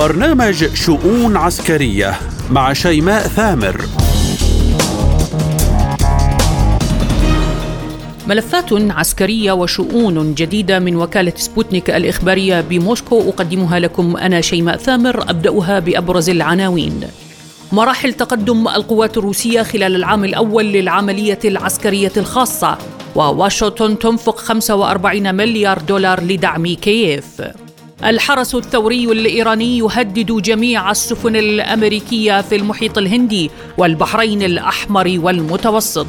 برنامج شؤون عسكرية مع شيماء ثامر. ملفات عسكرية وشؤون جديدة من وكالة سبوتنيك الإخبارية بموسكو أقدمها لكم أنا شيماء ثامر أبدأها بأبرز العناوين. مراحل تقدم القوات الروسية خلال العام الأول للعملية العسكرية الخاصة وواشنطن تنفق 45 مليار دولار لدعم كييف. الحرس الثوري الإيراني يهدد جميع السفن الأمريكية في المحيط الهندي والبحرين الأحمر والمتوسط.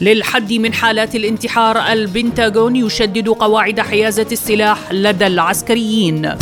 للحد من حالات الانتحار البنتاغون يشدد قواعد حيازة السلاح لدى العسكريين.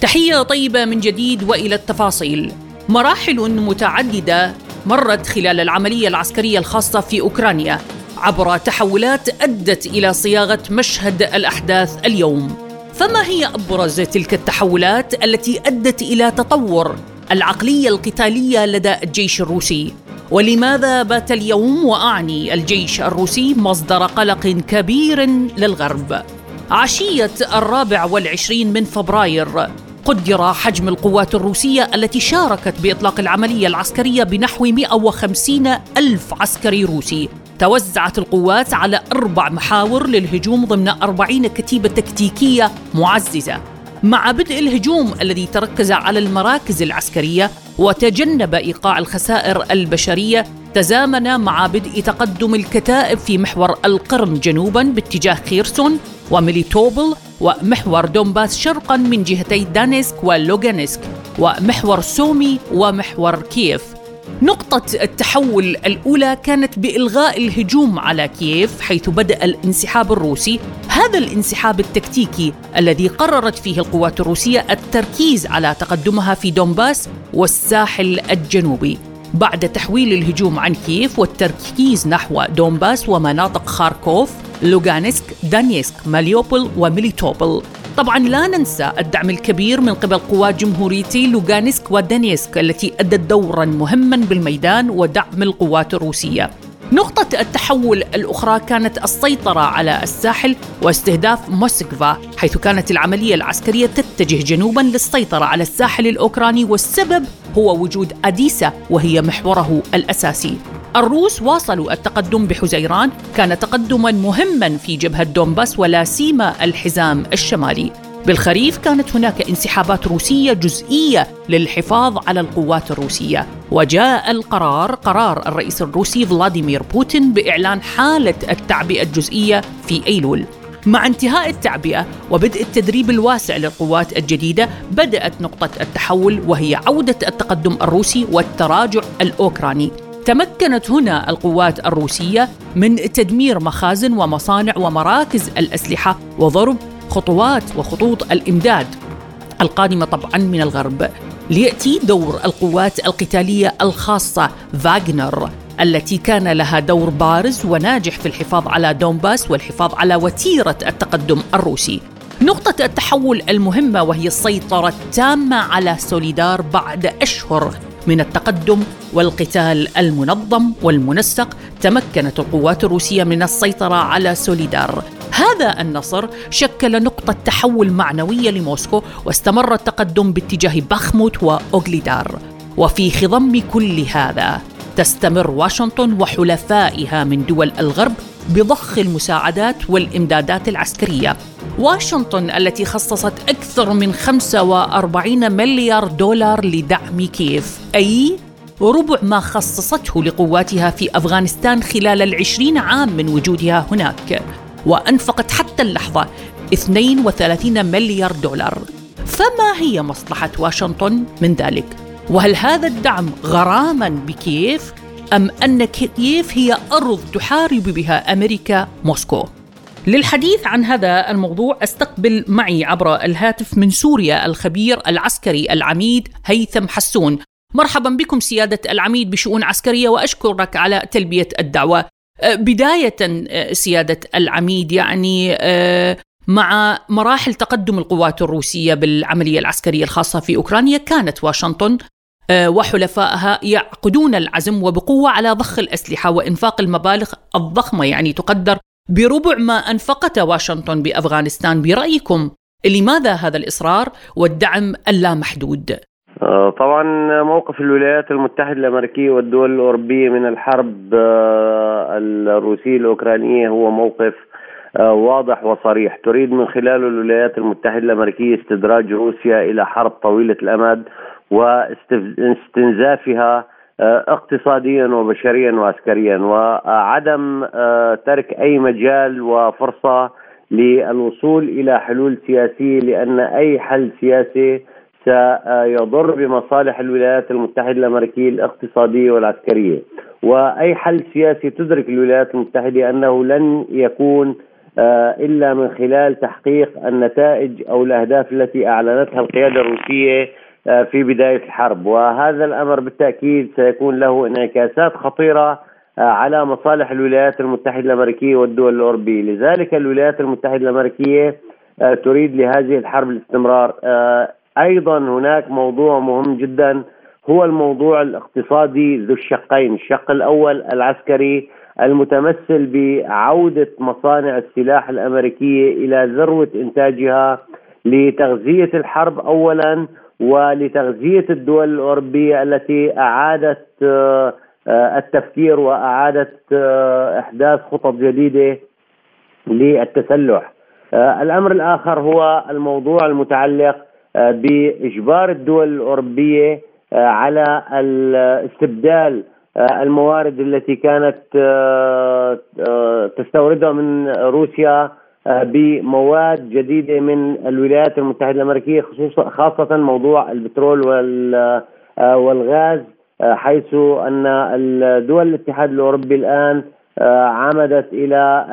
تحية طيبة من جديد وإلى التفاصيل. مراحل متعددة مرت خلال العملية العسكرية الخاصة في أوكرانيا. عبر تحولات أدت إلى صياغة مشهد الأحداث اليوم. فما هي أبرز تلك التحولات التي أدت إلى تطور العقلية القتالية لدى الجيش الروسي؟ ولماذا بات اليوم وأعني الجيش الروسي مصدر قلق كبير للغرب؟ عشية الرابع والعشرين من فبراير قدر حجم القوات الروسية التي شاركت بإطلاق العملية العسكرية بنحو 150 ألف عسكري روسي. توزعت القوات على أربع محاور للهجوم ضمن أربعين كتيبة تكتيكية معززة. مع بدء الهجوم الذي تركز على المراكز العسكرية وتجنب إيقاع الخسائر البشرية تزامن مع بدء تقدم الكتائب في محور القرم جنوبا باتجاه خيرسون وميليتوبل ومحور دونباس شرقا من جهتي دانيسك ولوغانسك ومحور سومي ومحور كييف. نقطة التحول الأولى كانت بإلغاء الهجوم على كييف حيث بدأ الانسحاب الروسي. هذا الانسحاب التكتيكي الذي قررت فيه القوات الروسية التركيز على تقدمها في دونباس والساحل الجنوبي. بعد تحويل الهجوم عن كييف والتركيز نحو دونباس ومناطق خاركوف لوغانسك دانيسك ماريوبول وميليتوبل. طبعا لا ننسى الدعم الكبير من قبل قوات جمهوريتي لوغانسك ودانيسك التي أدت دورا مهما بالميدان ودعم القوات الروسية. نقطة التحول الأخرى كانت السيطرة على الساحل واستهداف موسكفا حيث كانت العملية العسكرية تتجه جنوبا للسيطرة على الساحل الأوكراني والسبب هو وجود أديسا وهي محوره الأساسي. الروس واصلوا التقدم بحزيران كان تقدما مهما في جبهة دونباس ولا سيما الحزام الشمالي. بالخريف كانت هناك انسحابات روسية جزئية للحفاظ على القوات الروسية. وجاء القرار قرار الرئيس الروسي فلاديمير بوتين بإعلان حالة التعبئة الجزئية في أيلول. مع انتهاء التعبئة وبدء التدريب الواسع للقوات الجديدة بدأت نقطة التحول وهي عودة التقدم الروسي والتراجع الأوكراني. تمكنت هنا القوات الروسية من تدمير مخازن ومصانع ومراكز الأسلحة وضرب خطوات وخطوط الإمداد القادمة طبعا من الغرب ليأتي دور القوات القتالية الخاصة فاغنر التي كان لها دور بارز وناجح في الحفاظ على دونباس والحفاظ على وتيرة التقدم الروسي. نقطة التحول المهمة وهي السيطرة التامة على سوليدار بعد أشهر من التقدم والقتال المنظم والمنسق تمكنت القوات الروسية من السيطرة على سوليدار هذا النصر شكل نقطة تحول معنوية لموسكو واستمر التقدم باتجاه بخموت وأوغليدار. وفي خضم كل هذا تستمر واشنطن وحلفائها من دول الغرب بضخ المساعدات والإمدادات العسكرية. واشنطن التي خصصت أكثر من 45 مليار دولار لدعم كييف. أي ربع ما خصصته لقواتها في أفغانستان خلال العشرين عام من وجودها هناك. وأنفقت حتى اللحظة 32 مليار دولار فما هي مصلحة واشنطن من ذلك؟ وهل هذا الدعم غراما بكييف أم أن كييف هي أرض تحارب بها أمريكا موسكو؟ للحديث عن هذا الموضوع أستقبل معي عبر الهاتف من سوريا الخبير العسكري العميد هيثم حسون مرحبا بكم سيادة العميد بشؤون عسكرية وأشكرك على تلبية الدعوة بداية أه، سيادة العميد يعني أه، مع مراحل تقدم القوات الروسية بالعملية العسكرية الخاصة في أوكرانيا كانت واشنطن وحلفائها يعقدون العزم وبقوة على ضخ الأسلحة وإنفاق المبالغ الضخمة يعني تقدر بربع ما أنفقته واشنطن بأفغانستان برأيكم لماذا هذا الإصرار والدعم اللامحدود؟ آه، طبعا موقف الولايات المتحدة الأمريكية والدول الأوروبية من الحرب آه، الروسية الأوكرانية هو موقف آه، واضح وصريح. تريد من خلاله الولايات المتحدة الأمريكية استدراج روسيا إلى حرب طويلة الأمد واستنزافها اقتصاديا وبشريا وعسكريا. وعدم ترك أي مجال وفرصة للوصول إلى حلول سياسية لأن أي حل سياسي سيضر بمصالح الولايات المتحدة الأمريكية الاقتصادية والعسكرية وأي حل سياسي تدرك الولايات المتحدة أنه لن يكون آه، إلا من خلال تحقيق النتائج أو الأهداف التي أعلنتها القيادة الروسية آه، في بداية الحرب. وهذا الأمر بالتأكيد سيكون له انعكاسات خطيرة آه، على مصالح الولايات المتحدة الأمريكية والدول الأوروبية. لذلك الولايات المتحدة الأمريكية تريد لهذه الحرب الاستمرار. أيضا هناك موضوع مهم جدا هو الموضوع الاقتصادي ذو الشقين، الشق الأول العسكري المتمثل بعودة مصانع السلاح الأمريكية إلى ذروة إنتاجها لتغذية الحرب اولا ولتغذية الدول الأوروبية التي أعادت آه، التفكير وأعادت آه، إحداث خطط جديدة للتسلح. آه، الأمر الآخر هو الموضوع المتعلق بإجبار الدول الأوروبية آه، على استبدال آه، الموارد التي كانت آه، تستوردها من روسيا بمواد جديدة من الولايات المتحدة الأمريكية خصوصا خاصة موضوع البترول والغاز حيث أن دول الاتحاد الأوروبي الآن عمدت إلى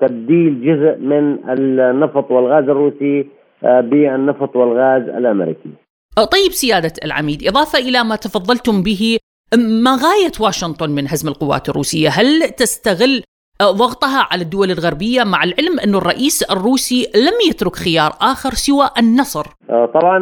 تبديل جزء من النفط والغاز الروسي بالنفط والغاز الأمريكي. آه، طيب سيادة العميد إضافة إلى ما تفضلتم به ما غايه واشنطن من هزم القوات الروسية؟ هل تستغل آه، ضغطها على الدول الغربية مع العلم أن الرئيس الروسي لم يترك خيار آخر سوى النصر؟ طبعا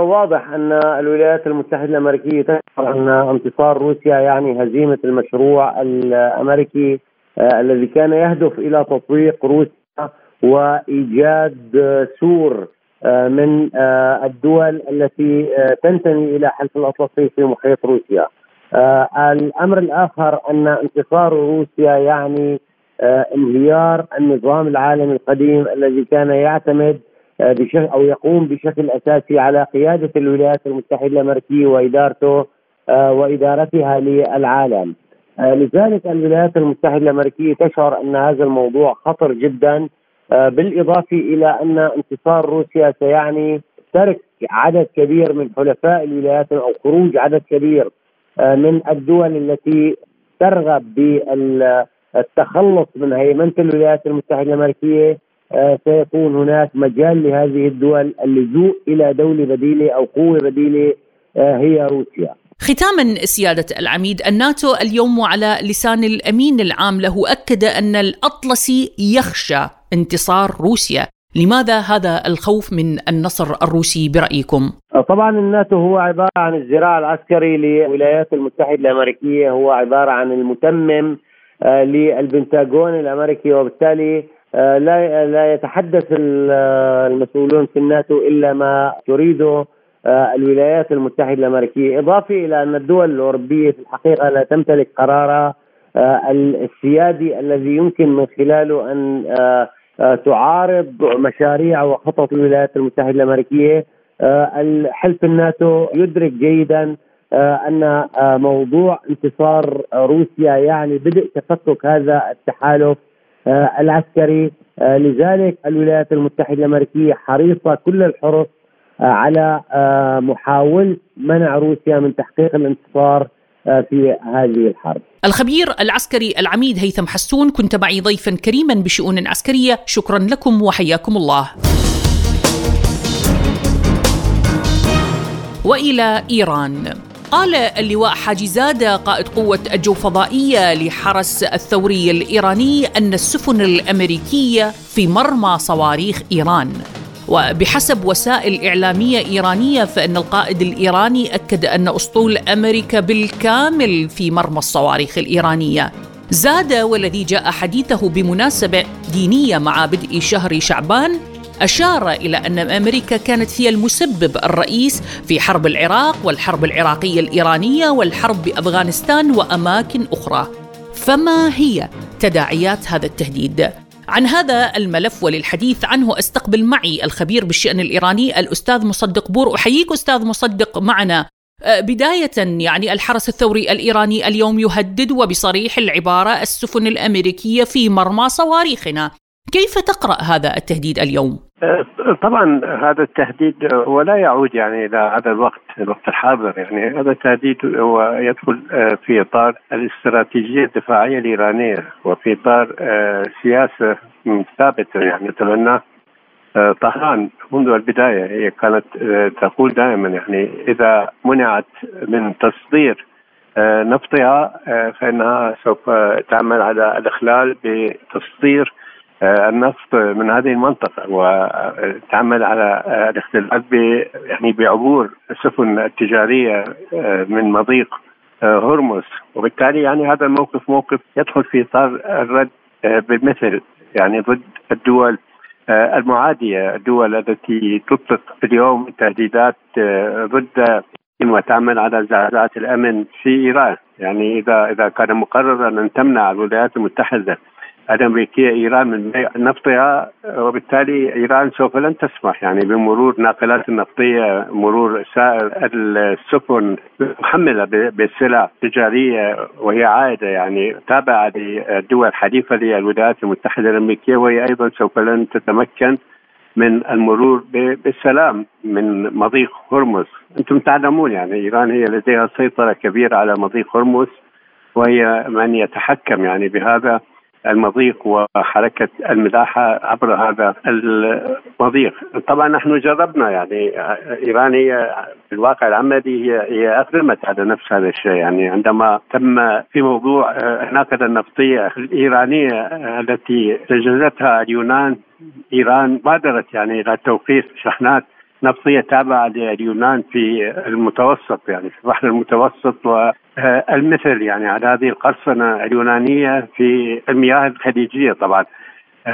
واضح أن الولايات المتحدة الأمريكية تشعر أن انتصار روسيا يعني هزيمة المشروع الأمريكي الذي كان يهدف إلى تطويق روسيا وإيجاد سور آه، من آه، الدول التي آه، تنتمي إلى حلف الأطلسي في محيط روسيا. الأمر الآخر أن انتصار روسيا يعني انهيار النظام العالمي القديم الذي كان يعتمد بشكل أو يقوم بشكل أساسي على قيادة الولايات المتحدة الأمريكية وإدارته وإدارتها للعالم. لذلك الولايات المتحدة الأمريكية تشعر أن هذا الموضوع خطر جدا آه، بالإضافة إلى أن انتصار روسيا سيعني ترك عدد كبير من حلفاء الولايات أو خروج عدد كبير آه، من الدول التي ترغب بالتخلص من هيمنة الولايات المتحدة الأمريكية آه، سيكون هناك مجال لهذه الدول اللجوء إلى دولة بديلة أو قوة بديلة هي روسيا. ختاما سيادة العميد الناتو اليوم على لسان الأمين العام له أكد أن الأطلسي يخشى انتصار روسيا. لماذا هذا الخوف من النصر الروسي برأيكم؟ طبعا الناتو هو عبارة عن الذراع العسكري للولايات المتحدة الأمريكية. هو عبارة عن المتمم آه، للبنتاغون الأمريكي وبالتالي آه، لا لا يتحدث المسؤولون في الناتو إلا ما تريده آه، الولايات المتحدة الأمريكية. إضافة إلى أن الدول الأوروبية في الحقيقة لا تمتلك قرارها السيادي الذي يمكن من خلاله أن آه، تعارض مشاريع وخطط الولايات المتحدة الأمريكية. آه، الحلف الناتو يدرك جيدا آه، أن موضوع انتصار روسيا يعني بدء تفكك هذا التحالف العسكري. لذلك الولايات المتحدة الأمريكية حريصة كل الحرص على محاوله منع روسيا من تحقيق الانتصار. في هذه الحرب. الخبير العسكري العميد هيثم حسون كنت معي ضيفا كريما بشؤون عسكرية، شكرا لكم وحياكم الله. وإلى إيران قال اللواء حاجي زاده قائد قوة الجو فضائية لحرس الثوري الإيراني أن السفن الأمريكية في مرمى صواريخ إيران وبحسب وسائل إعلامية إيرانية فإن القائد الإيراني أكد أن أسطول أمريكا بالكامل في مرمى الصواريخ الإيرانية زاد والذي جاء حديثه بمناسبة دينية مع بدء شهر شعبان أشار إلى أن أمريكا كانت هي المسبب الرئيس في حرب العراق والحرب العراقية الإيرانية والحرب بأفغانستان وأماكن أخرى فما هي تداعيات هذا التهديد؟ عن هذا الملف وللحديث عنه استقبل معي الخبير بالشأن الإيراني الأستاذ مصدق بور. أحييك أستاذ مصدق معنا. أه، بداية يعني الحرس الثوري الإيراني اليوم يهدد وبصريح العبارة السفن الأمريكية في مرمى صواريخنا. كيف تقرأ هذا التهديد اليوم؟ أه، طبعا هذا التهديد هو لا يعود يعني إلى هذا الوقت الوقت الحاضر يعني. هذا التهديد هو يدخل أه، في إطار الاستراتيجية الدفاعية الإيرانية وفي إطار سياسة ثابتة يعني. تبناه طهران منذ البداية هي كانت تقول دائما يعني إذا منعت من تصدير نفطها فإنها سوف تعمل على الإخلال بتصدير النفط من هذه المنطقة وتعمل على الاختلاف يعني بعبور السفن التجارية من مضيق هرمز. وبالتالي يعني هذا الموقف موقف يدخل في إطار الرد بالمثل يعني ضد الدول المعادية الدول التي تطلق اليوم تهديدات ضد وتعمل على زعزعة الأمن في إيران. يعني إذا إذا كان مقررا أن تمنع الولايات المتحدة الأمريكية إيران من نفطها وبالتالي إيران سوف لن تسمح يعني بمرور ناقلات النفطية مرور سائر السفن محمله بالسلع التجاريه وهي عائدة يعني تابعة لدول حليفه للولايات المتحدة الأمريكية وهي أيضا سوف لن تتمكن من المرور بالسلام من مضيق هرمز. أنتم تعلمون يعني إيران هي لديها سيطرة كبيرة على مضيق هرمز وهي من يتحكم يعني بهذا. المضيق وحركة الملاحة عبر هذا المضيق. طبعا نحن جربنا يعني إيران هي في الواقع العملي هي هي أقدمت على نفس هذا الشيء. يعني عندما تم في موضوع الناقلة النفطية الإيرانية التي سجلتها اليونان إيران بادرت يعني إلى توقيف شحنات نفطيه تابعة لليونان في المتوسط يعني في البحر المتوسط والمثل يعني على هذه القرصنة اليونانية في المياه الخليجية طبعا.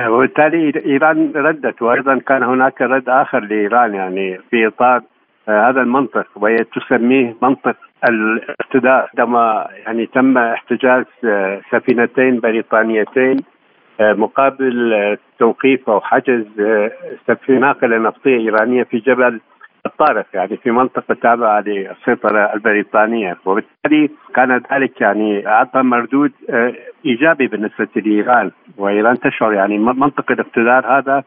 وبالتالي إيران ردت وأيضا كان هناك رد آخر لإيران يعني في إطار هذا المنطق وهي تسميه منطق الاقتداء عندما يعني تم احتجاز سفينتين بريطانيتين. مقابل توقيف أو حجز في ناقلة نفطية إيرانية في جبل الطارق يعني في منطقة تابعة للسيطرة البريطانية. وبالتالي كان ذلك يعني أعطى مردود إيجابي بالنسبة لإيران. وإيران تشعر يعني منطق الاقتدار هذا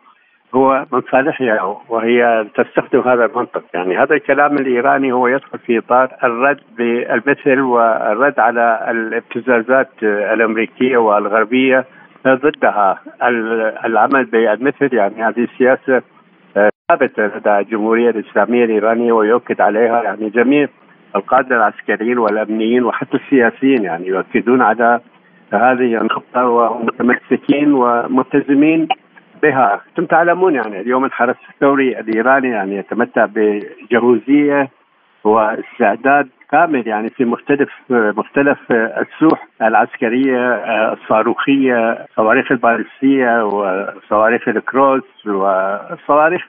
هو من صالحها وهي تستخدم هذا المنطق. يعني هذا الكلام الإيراني هو يدخل في إطار الرد بالمثل والرد على الابتزازات الأمريكية والغربية ضدها. العمل بالمثل يعني هذه السياسة آه، ثابتة لدى الجمهورية الإسلامية الإيرانية ويؤكد عليها يعني جميع القادة العسكريين والأمنيين وحتى السياسيين يعني يؤكدون على هذه النقطة ومتمسكين وملتزمين بها، أنتم تعلمون يعني اليوم الحرس الثوري الإيراني يعني يتمتع بجهوزية واستعداد كامل يعني في مختلف مختلف السوح العسكرية الصاروخية الصواريخ البالستيه وصواريخ الكروز والصواريخ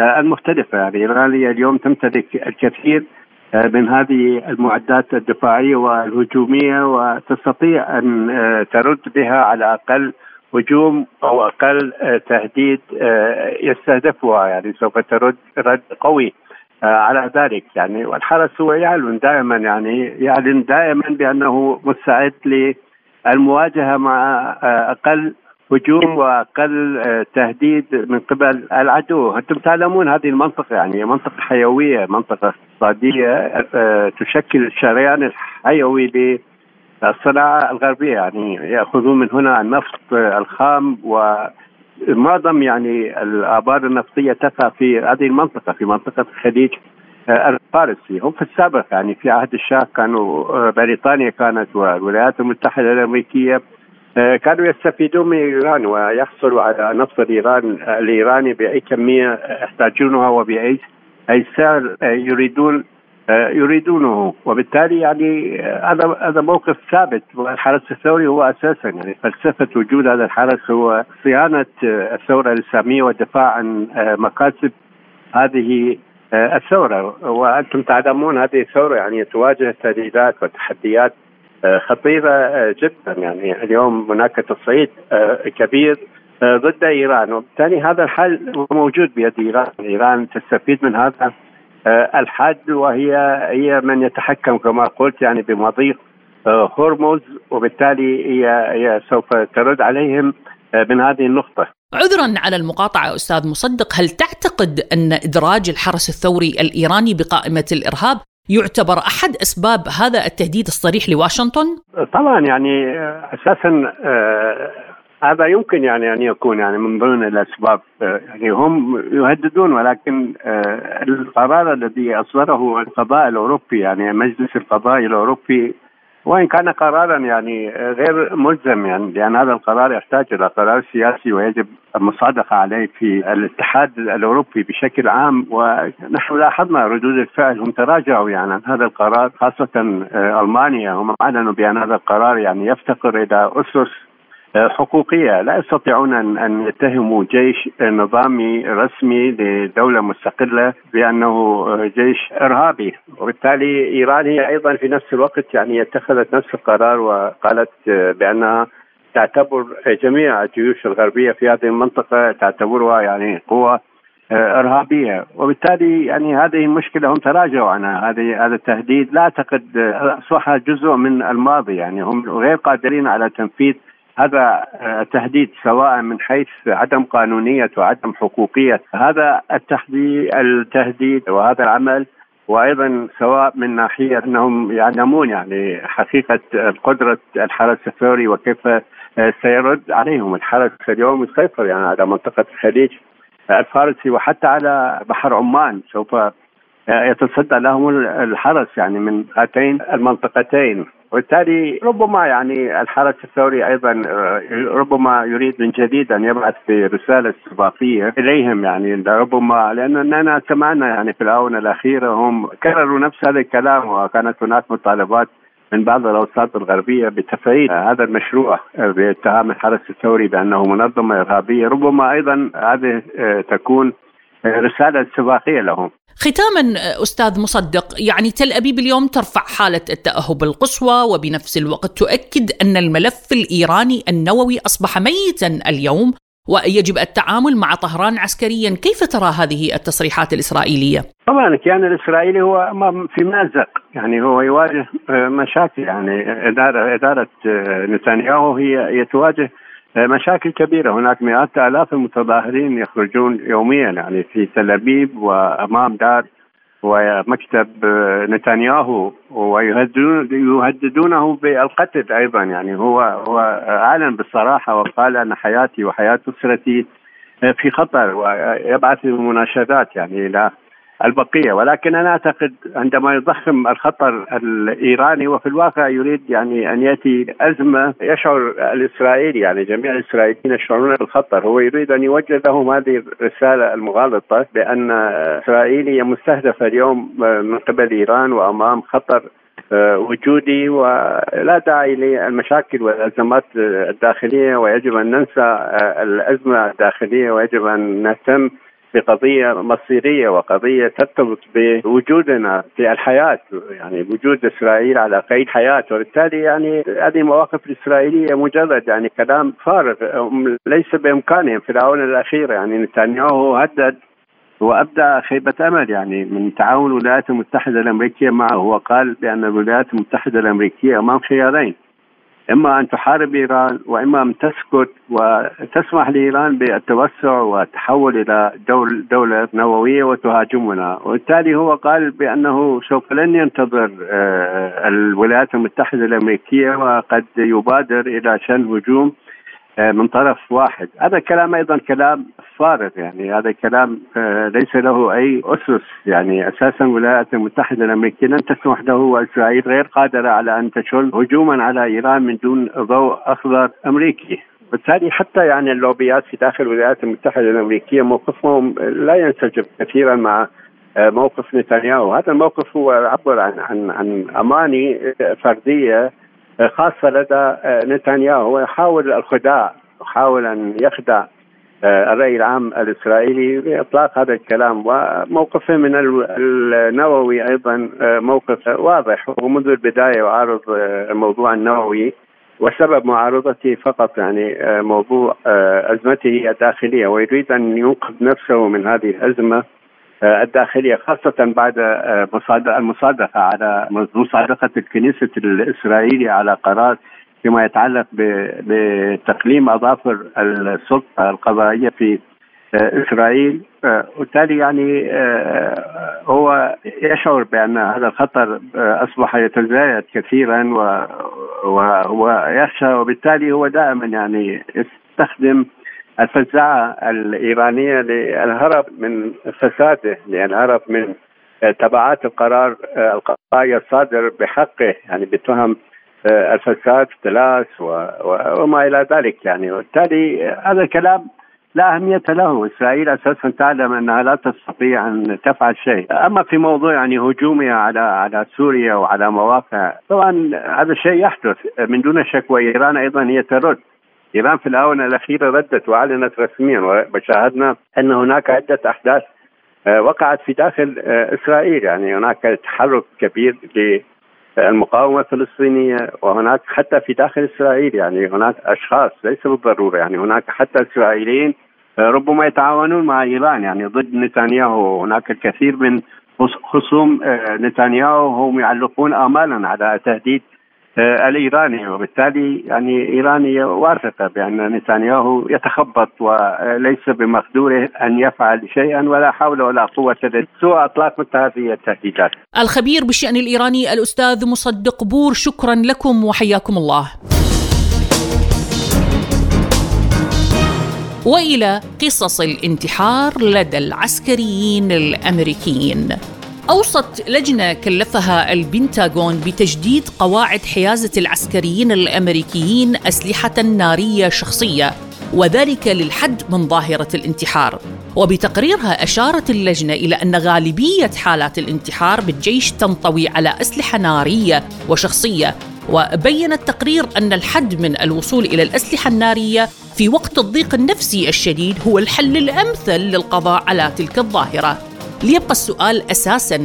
المختلفة. يعني ايران اليوم تمتلك الكثير من هذه المعدات الدفاعية والهجومية وتستطيع أن ترد بها على أقل هجوم أو أقل تهديد يستهدفها. يعني سوف ترد رد قوي. على ذلك يعني. والحرس هو يعلن دائما يعني يعلن دائما بأنه مستعد للمواجهة مع آه، أقل هجوم وأقل آه، تهديد من قبل العدو، أنتم تعلمون هذه المنطقة يعني منطقة حيوية، منطقة اقتصادية تشكل الشريان الحيوي للصناعة الغربية يعني. يأخذون من هنا النفط الخام و معظم يعني الابار النفطية تقع في هذه المنطقة في منطقة الخليج آه، الفارسي. هم في السابق يعني في عهد الشاه كانوا آه، بريطانيا كانت والولايات المتحدة الأمريكية آه، كانوا يستفيدون من ايران ويحصلوا على نفط الإيران الإيراني بأي كمية يحتاجونها وبأي اي سعر يريدون يريدونه. وبالتالي يعني هذا هذا موقف ثابت. والحرس الثوري هو أساسا يعني فلسفة وجود هذا الحرس هو صيانة الثورة الإسلامية والدفاع عن مكاسب هذه الثورة. وأنتم تعلمون هذه الثورة يعني تواجه تهديدات وتحديات خطيرة جدا. يعني اليوم هناك تصعيد كبير ضد إيران. وبالتالي هذا الحل موجود بيد إيران، إيران تستفيد من هذا. الحد وهي هي من يتحكم كما قلت يعني بمضيق هرمز وبالتالي هي هي سوف ترد عليهم من هذه النقطة. عذرا على المقاطعة أستاذ مصدق، هل تعتقد أن إدراج الحرس الثوري الإيراني بقائمة الإرهاب يعتبر أحد أسباب هذا التهديد الصريح لواشنطن؟ طبعا يعني أساسا هذا يمكن يعني أن يكون يعني من ضمن الأسباب يعني هم يهددون ولكن القرار الذي أصدره القضاء الأوروبي يعني مجلس القضاء الأوروبي وإن كان قرارا يعني غير ملزم يعني لأن هذا القرار يحتاج إلى قرار سياسي ويجب المصادقة عليه في الاتحاد الأوروبي بشكل عام. ونحن لاحظنا ردود الفعل هم تراجعوا يعني عن هذا القرار خاصة ألمانيا. هم أعلنوا بأن هذا القرار يعني يفتقر إلى أسس حقوقية. لا يستطيعون ان يتهموا جيش نظامي رسمي لدولة مستقلة بأنه جيش إرهابي. وبالتالي إيران هي أيضا في نفس الوقت يعني اتخذت نفس القرار وقالت بأنها تعتبر جميع الجيوش الغربية في هذه المنطقة تعتبرها يعني قوة إرهابية. وبالتالي يعني هذه مشكله هم تراجعوا عنها. هذه هذا التهديد لا أعتقد أصبح جزء من الماضي. يعني هم غير قادرين على تنفيذ هذا تهديد سواء من حيث عدم قانونية وعدم حقوقية. هذا التهديد التهديد وهذا العمل وأيضا سواء من ناحية أنهم يعلمون يعني حقيقة قدرة الحرس الثوري وكيف سيرد عليهم. الحرس اليوم يسيطر يعني على منطقة الخليج الفارسي وحتى على بحر عمان. سوف يتصدى لهم الحرس يعني من هاتين المنطقتين. وبالتالي ربما يعني الحرس الثوري أيضا ربما يريد من جديد أن يبعث برساله استباقيه إليهم يعني ربما لاننا سمعنا يعني في الآونة الأخيرة هم كرروا نفس هذا الكلام وكانت هناك مطالبات من بعض الأوساط الغربية بتفعيل هذا المشروع باتهام الحرس الثوري بأنه منظمة إرهابية. ربما أيضا هذه تكون رسالة استباقيه لهم. ختاما أستاذ مصدق يعني تل أبيب اليوم ترفع حالة التأهب القصوى وبنفس الوقت تؤكد أن الملف الإيراني النووي أصبح ميتا اليوم ويجب التعامل مع طهران عسكريا، كيف ترى هذه التصريحات الإسرائيلية؟ طبعا الكيان الإسرائيلي هو في مأزق، يعني هو يواجه مشاكل يعني اداره إدارة نتنياهو هي هي تواجه مشاكل كبيرة. هناك مئات آلاف المتظاهرين يخرجون يوميا يعني في تل أبيب وأمام دار ومكتب نتنياهو ويهددونه بالقتل أيضا. يعني هو هو أعلن بصراحه وقال أن حياتي وحياة أسرتي في خطر ويبعث مناشدات. يعني إلى البقية. ولكن أنا أعتقد عندما يضخم الخطر الإيراني وفي الواقع يريد يعني أن يأتي أزمة يشعر الإسرائيلي يعني جميع الإسرائيليين يشعرون بالخطر. هو يريد أن يوجه لهم هذه الرسالة المغالطة بأن إسرائيل هي مستهدفة اليوم من قبل إيران وأمام خطر وجودي ولا داعي للمشاكل والأزمات الداخلية. ويجب أن ننسى الأزمة الداخلية ويجب أن نهتم بقضية مصيرية وقضية ترتبط بوجودنا في الحياة يعني وجود إسرائيل على قيد حياة وبالتالي يعني هذه المواقف الإسرائيلية مجرد يعني كلام فارغ ليس بإمكانهم. في الآونة الأخيرة يعني نتنياهو هدد وأبدى خيبة أمل يعني من تعاون الولايات المتحدة الأمريكية معه. وقال بأن الولايات المتحدة الأمريكية امام خيارين. إما أن تحارب إيران وإما أن تسكت وتسمح لإيران بالتوسع والتحول إلى دول دولة نووية وتهاجمنا، وبالتالي هو قال بأنه سوف لن ينتظر الولايات المتحدة الأمريكية وقد يبادر إلى شن هجوم من طرف واحد. هذا كلام أيضا كلام فارغ يعني هذا كلام ليس له أي أسس. يعني أساسا الولايات المتحدة الأمريكية لن تسمح له وإسرائيل غير قادرة على أن تشل هجوما على إيران من دون ضوء أخضر أمريكي. بالتالي حتى يعني اللوبيات في داخل الولايات المتحدة الأمريكية موقفهم لا ينسجم كثيرا مع موقف نتنياهو. هذا الموقف هو عبر عن عن عن أماني فردية خاصة لدى نتنياهو. ويحاول الخداع يحاول أن يخدع الرأي العام الإسرائيلي بإطلاق هذا الكلام وموقفه من النووي أيضا موقف واضح. ومنذ البداية يعارض الموضوع النووي وسبب معارضته فقط يعني موضوع أزمته الداخلية ويريد أن ينقذ نفسه من هذه الأزمة. الداخلية خاصة بعد المصادقة على مصادقة الكنيسة الإسرائيلية على قرار فيما يتعلق بتقليم أظافر السلطة القضائية في آه، إسرائيل. آه، وبالتالي يعني آه، هو يشعر بأن هذا الخطر أصبح يتزايد كثيرا ويخشى وبالتالي هو دائما يعني يستخدم الفزاعه الإيرانية للهرب من فساده للهرب من تبعات القرار القضائي الصادر بحقه يعني بتهم الفساد اختلاس وما إلى ذلك يعني. وبالتالي هذا الكلام لا أهمية له. إسرائيل أساسا تعلم أنها لا تستطيع أن تفعل شيء. أما في موضوع يعني هجومها على على سوريا وعلى مواقع طبعا هذا الشيء يحدث. من دون شك وإيران أيضا هي ترد. إيران في الآونة الأخيرة ردت وأعلنت رسميا وشاهدنا أن هناك عدة أحداث آه، وقعت في داخل آه، إسرائيل. يعني هناك تحرك كبير المقاومه الفلسطينية وهناك حتى في داخل إسرائيل. يعني هناك أشخاص ليس بالضرورة. يعني هناك حتى إسرائيليين آه، ربما يتعاونون مع إيران. يعني ضد نتنياهو. هناك الكثير من خصوم نتنياهو هم يعلقون امالا على تهديد الإيراني وبالتالي يعني ايران واثقه بأن نتنياهو يتخبط وليس بمقدوره أن يفعل شيئا ولا حول ولا قوة سوى أطلاق مثل هذه التهديدات. الخبير بالشأن الإيراني الأستاذ مصدق بور شكرا لكم وحياكم الله. وإلى قصص الانتحار لدى العسكريين الأمريكيين. أوصت لجنة كلفها البنتاغون بتجديد قواعد حيازة العسكريين الأمريكيين أسلحة نارية شخصية وذلك للحد من ظاهرة الانتحار. وبتقريرها أشارت اللجنة إلى أن غالبية حالات الانتحار بالجيش تنطوي على أسلحة نارية وشخصية وبين التقرير أن الحد من الوصول إلى الأسلحة النارية في وقت الضيق النفسي الشديد هو الحل الأمثل للقضاء على تلك الظاهرة. ليبقى السؤال أساسا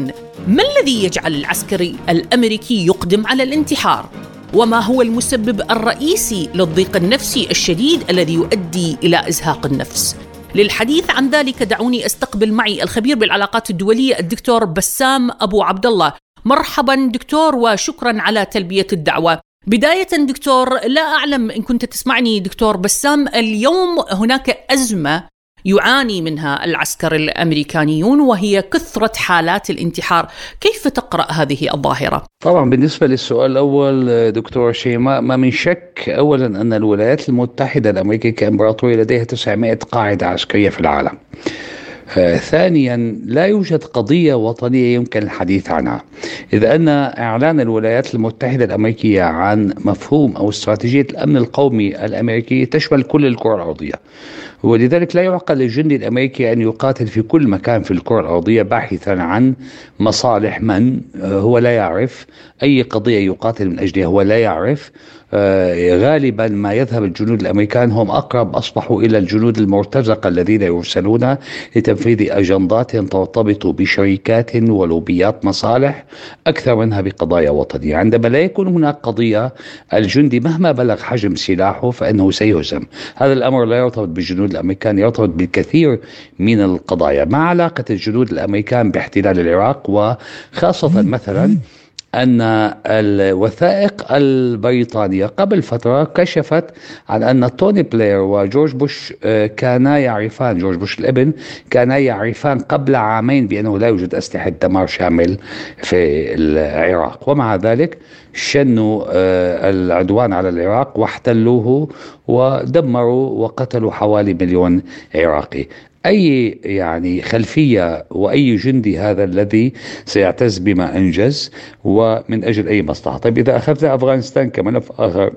ما الذي يجعل العسكري الأمريكي يقدم على الانتحار؟ وما هو المسبب الرئيسي للضيق النفسي الشديد الذي يؤدي إلى إزهاق النفس؟ للحديث عن ذلك دعوني أستقبل معي الخبير بالعلاقات الدولية الدكتور بسام أبو عبد الله مرحبا دكتور وشكرا على تلبية الدعوة. بداية دكتور لا أعلم إن كنت تسمعني دكتور بسام اليوم هناك أزمة يعاني منها العسكر الأمريكانيون وهي كثرة حالات الانتحار، كيف تقرأ هذه الظاهرة؟ طبعا بالنسبة للسؤال الأول دكتور شيماء ما من شك اولا أن الولايات المتحدة الأمريكية كامبراطوريه لديها 900 قاعدة عسكرية في العالم. آه، ثانيا لا يوجد قضية وطنية يمكن الحديث عنها إذ أن إعلان الولايات المتحدة الأمريكية عن مفهوم أو استراتيجية الأمن القومي الأمريكي تشمل كل الكرة الأرضية ولذلك لا يعقل للجندي الأمريكي أن يقاتل في كل مكان في الكرة الأرضية باحثا عن مصالح من آه، هو لا يعرف. أي قضية يقاتل من أجلها هو لا يعرف. آه، غالبا ما يذهب الجنود الأمريكان هم أقرب أصبحوا إلى الجنود المرتزقة الذين يرسلون لتنفيذ أجندات ترتبط بشركات ولوبيات مصالح أكثر منها بقضايا وطنية، عندما لا يكون هناك قضية الجندي مهما بلغ حجم سلاحه فإنه سيهزم، هذا الأمر لا يرتبط بالجنود الأمريكان يرتبط بالكثير من القضايا، ما علاقة الجنود الأمريكان باحتلال العراق وخاصة مثلا أن الوثائق البريطانية قبل فترة كشفت عن أن توني بلاير وجورج بوش آه، كانا يعرفان جورج بوش الابن كانا يعرفان قبل عامين بأنه لا يوجد أسلحة دمار شامل في العراق. ومع ذلك شنوا آه، العدوان على العراق واحتلوه ودمروا وقتلوا حوالي مليون عراقي. أي يعني خلفية وأي جندي هذا الذي سيعتز بما أنجز ومن أجل أي مصلحة، طيب إذا اخذنا أفغانستان كملف اخر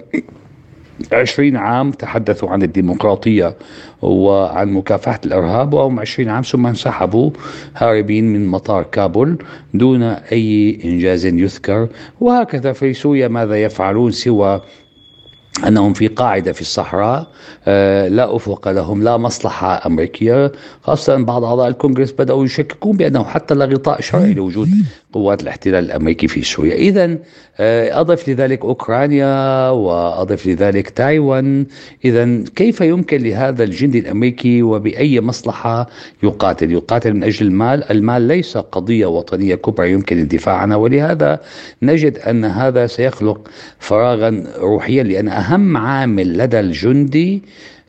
عشرين عام تحدثوا عن الديمقراطية وعن مكافحة الإرهاب وهم عشرين عام ثم انسحبوا هاربين من مطار كابول دون أي إنجاز يذكر. وهكذا في سوريا ماذا يفعلون سوى أنهم في قاعدة في الصحراء آه، لا أفق لهم لا مصلحة أمريكية. خاصة بعض أعضاء الكونغرس بدأوا يشككون بأنه حتى لا غطاء شرعي لوجود قوات الاحتلال الأمريكي في سوريا. اذا آه، أضف لذلك أوكرانيا وأضف لذلك تايوان. اذا كيف يمكن لهذا الجندي الأمريكي وبأي مصلحة يقاتل؟ يقاتل من أجل المال. المال ليس قضية وطنية كبرى يمكن الدفاع عنها. ولهذا نجد أن هذا سيخلق فراغا روحيا لأن أهم عامل لدى الجندي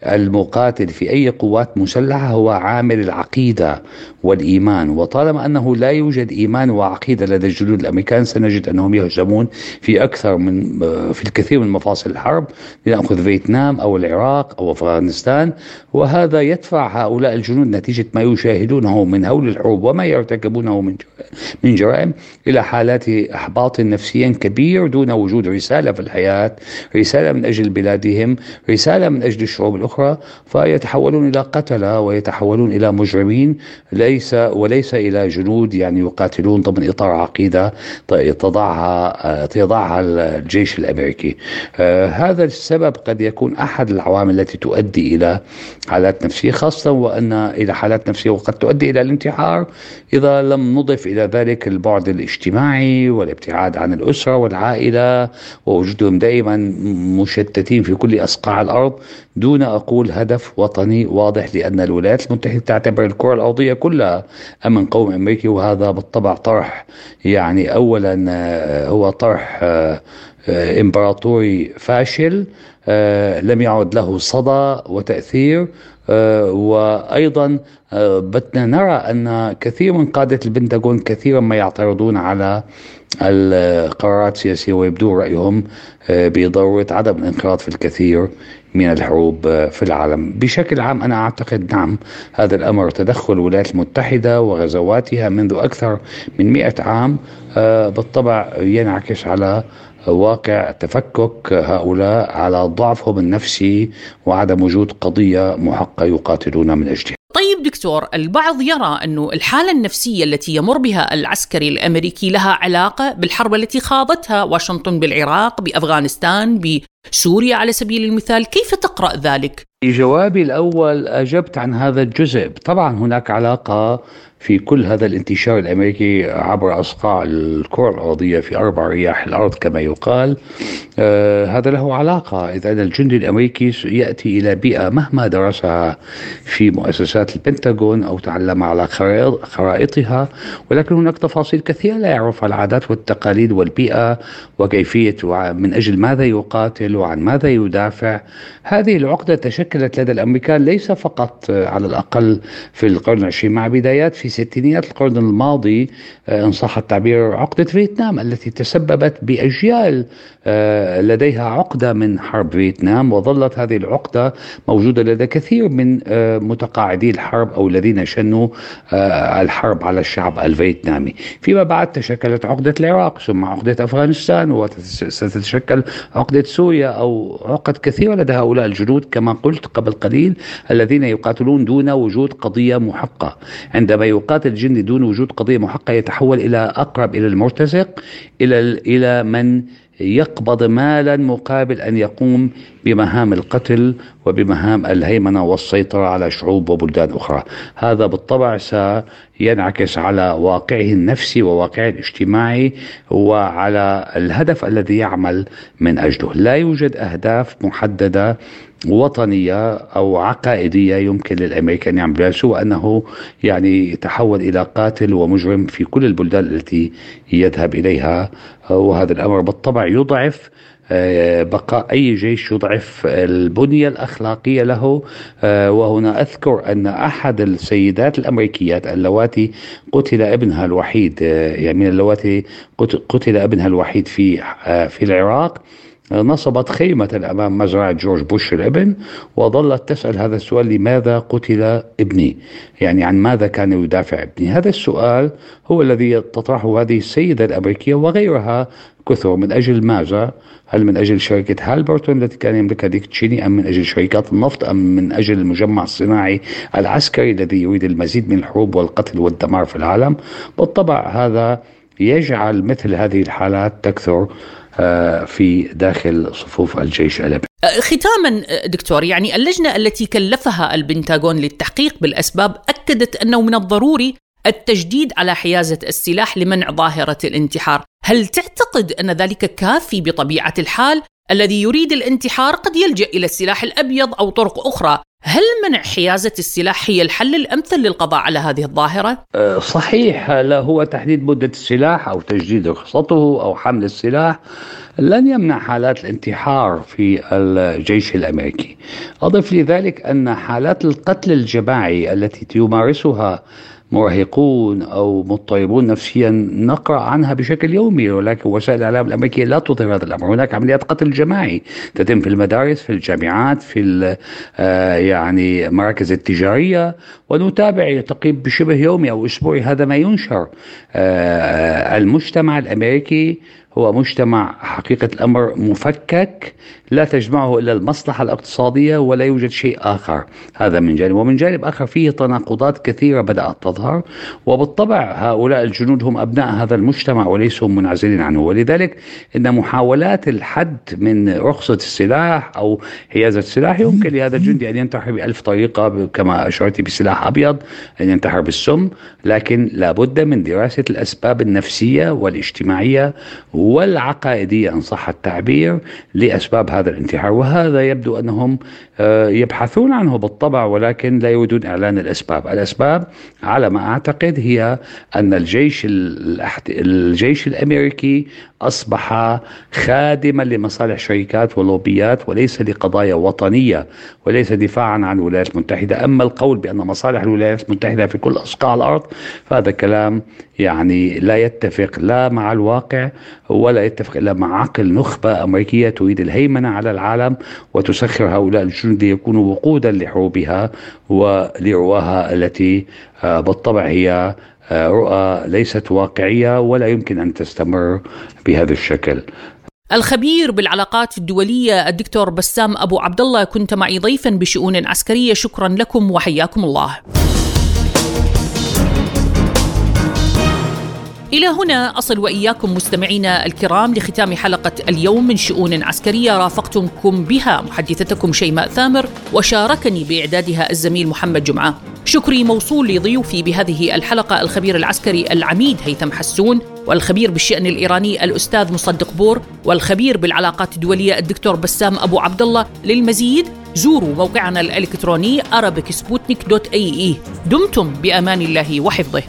المقاتل في أي قوات مسلحة هو عامل العقيدة والإيمان. وطالما أنه لا يوجد إيمان وعقيدة لدى الجنود الأمريكان سنجد أنهم يهزمون في أكثر من في الكثير من مفاصل الحرب لنأخذ فيتنام أو العراق أو أفغانستان. وهذا يدفع هؤلاء الجنود نتيجة ما يشاهدونه من هول الحروب وما يرتكبونه من من جرائم إلى حالات إحباط نفسي كبير دون وجود رسالة في الحياة رسالة من أجل بلادهم رسالة من أجل الشعوب الأخرى. أخرى فيتحولون إلى قتلة ويتحولون إلى مجرمين. ليس وليس إلى جنود يعني يقاتلون ضمن إطار عقيدة تضعها يضعها الجيش الأمريكي. آه، هذا السبب قد يكون أحد العوامل التي تؤدي إلى حالات نفسية خاصة وأن إلى حالات نفسية وقد تؤدي إلى الانتحار إذا لم نضف إلى ذلك البعد الاجتماعي والابتعاد عن الأسرة والعائلة ووجودهم دائما مشتتين في كل أصقاع الأرض. دون أقول هدف وطني واضح لأن الولايات المتحدة تعتبر الكرة الأرضية كلها أمن قومي أمريكي وهذا بالطبع طرح. يعني أولا آه، هو طرح آه، آه، إمبراطوري فاشل لم يعد له صدى وتأثير وأيضا بدنا نرى أن كثير من قادة البنتاغون كثيرا ما يعترضون على القرارات السياسية ويبدو رأيهم بضرورة عدم الانخراط في الكثير. من الحروب في العالم. بشكل عام أنا أعتقد نعم هذا الأمر تدخل الولايات المتحدة وغزواتها منذ أكثر من مئة عام آه، بالطبع ينعكس على واقع تفكك هؤلاء على ضعفهم النفسي وعدم وجود قضية محقة يقاتلون من أجلها. طيب دكتور البعض يرى أن الحالة النفسية التي يمر بها العسكري الأمريكي لها علاقة بالحرب التي خاضتها واشنطن بالعراق بأفغانستان بسوريا على سبيل المثال كيف تقرأ ذلك؟ في جوابي الأول أجبت عن هذا الجزء. طبعا هناك علاقة في كل هذا الانتشار الأمريكي عبر أصقاع الكرة الأرضية في أربع رياح الأرض كما يقال. آه هذا له علاقة. إذا الجندي الأمريكي يأتي إلى بيئة مهما درسها في مؤسسات البنتاغون أو تعلم على خرائطها ولكن هناك تفاصيل كثيرة لا يعرفها العادات والتقاليد والبيئة وكيفية من أجل ماذا يقاتل. وعن ماذا يدافع. هذه العقدة تشكلت لدى الأمريكان ليس فقط على الأقل في القرن العشرين مع بدايات في ستينيات القرن الماضي آه، إن صح التعبير عقدة فيتنام التي تسببت بأجيال آه، لديها عقدة من حرب فيتنام وظلت هذه العقدة موجودة لدى كثير من آه، متقاعدي الحرب أو الذين شنوا الحرب على الشعب الفيتنامي. فيما بعد تشكلت عقدة العراق ثم عقدة أفغانستان وستتشكل عقدة سوريا. أو عقد كثيرة لدى هؤلاء الجنود كما قلت قبل قليل الذين يقاتلون دون وجود قضية محقة. عندما يقاتل الجندي دون وجود قضية محقة يتحول إلى أقرب إلى المرتزق إلى إلى من يقبض مالا مقابل أن يقوم بمهام القتل وبمهام الهيمنة والسيطرة على شعوب وبلدان أخرى، هذا بالطبع سينعكس على واقعه النفسي وواقعه الاجتماعي وعلى الهدف الذي يعمل من أجله، لا يوجد أهداف محددة وطنية أو عقائدية يمكن للأمريكان يعملها سوى أنه يعني يتحول إلى قاتل ومجرم في كل البلدان التي يذهب إليها. وهذا الأمر بالطبع يضعف بقاء أي جيش يضعف البنية الأخلاقية له. آه، وهنا أذكر أن أحد السيدات الأمريكيات اللواتي قتل ابنها الوحيد آه، يعني اللواتي قتل ابنها الوحيد في في العراق. نصبت خيمة أمام مزرعة جورج بوش الإبن وظلت تسأل هذا السؤال لماذا قتل ابني؟ يعني عن ماذا كان يدافع ابني؟ هذا السؤال هو الذي تطرحه هذه السيدة الأمريكية وغيرها كثر من أجل ماذا؟ هل من أجل شركة هالبرتون التي كان يملكها ديك تشيني أم من أجل شركات النفط أم من أجل المجمع الصناعي العسكري الذي يريد المزيد من الحروب والقتل والدمار في العالم؟ بالطبع هذا يجعل مثل هذه الحالات تكثر. في داخل صفوف الجيش الامريكي. أه، ختاما أه، دكتور يعني اللجنة التي كلفها البنتاغون للتحقيق بالأسباب أكدت أنه من الضروري التجديد على حيازة السلاح لمنع ظاهرة الانتحار، هل تعتقد أن ذلك كافي بطبيعة الحال؟ الذي يريد الانتحار قد يلجأ إلى السلاح الأبيض أو طرق أخرى، هل منع حيازة السلاح هي الحل الأمثل للقضاء على هذه الظاهرة؟ أه، صحيح لا هو تحديد مدة السلاح أو تجديد رخصته أو حمل السلاح لن يمنع حالات الانتحار في الجيش الأمريكي أضف لذلك أن حالات القتل الجماعي التي يمارسها مراهقون أو مضطربون نفسيا نقرأ عنها بشكل يومي ولكن وسائل الإعلام الأمريكية لا تظهر هذا الأمر، هناك عمليات قتل جماعي تتم في المدارس في الجامعات في آه، يعني مراكز التجارية ونتابع تقريبا بشبه يومي أو أسبوعي هذا ما ينشر آه، المجتمع الأمريكي هو مجتمع حقيقة الأمر مفكك لا تجمعه إلا المصلحة الاقتصادية ولا يوجد شيء آخر. هذا من جانب. ومن جانب آخر فيه تناقضات كثيرة بدأت تظهر وبالطبع هؤلاء الجنود هم أبناء هذا المجتمع وليسوا منعزلين عنه. ولذلك إن محاولات الحد من رخصة السلاح أو حيازة السلاح يمكن لهذا الجندي أن ينتحر بألف طريقة كما أشرت بسلاح أبيض أن ينتحر بالسم لكن لابد من دراسة الأسباب النفسية والاجتماعية والعقائدية إن صح التعبير لأسباب هذا الانتحار. وهذا يبدو أنهم آه، يبحثون عنه بالطبع ولكن لا يريدون إعلان الأسباب. الأسباب على ما أعتقد هي أن الجيش الجيش الأمريكي أصبح خادما لمصالح شركات ولوبيات وليس لقضايا وطنية وليس دفاعا عن الولايات المتحدة. أما القول بأن مصالح الولايات المتحدة في كل أصقاع الأرض فهذا كلام يعني لا يتفق لا مع الواقع ولا يتفق إلا مع عقل نخبة أمريكية تريد الهيمنة على العالم وتسخر هؤلاء الجنود ليكونوا وقودا لحروبها ولرواها التي آه، بالطبع هي رؤى ليست واقعية ولا يمكن أن تستمر بهذا الشكل. الخبير بالعلاقات الدولية الدكتور بسام أبو عبد الله كنت معي ضيفا بشؤون عسكرية شكرا لكم وحياكم الله. إلى هنا أصل وإياكم مستمعينا الكرام لختام حلقة اليوم من شؤون عسكرية رافقتكم بها محدثتكم شيماء ثامر وشاركني بإعدادها الزميل محمد جمعة. شكري موصول لضيوفي بهذه الحلقة الخبير العسكري العميد هيثم حسون والخبير بالشأن الإيراني الأستاذ مصدق بور والخبير بالعلاقات الدولية الدكتور بسام أبو عبد الله للمزيد زوروا موقعنا الإلكتروني arabicsputnik.ae دمتم بأمان الله وحفظه.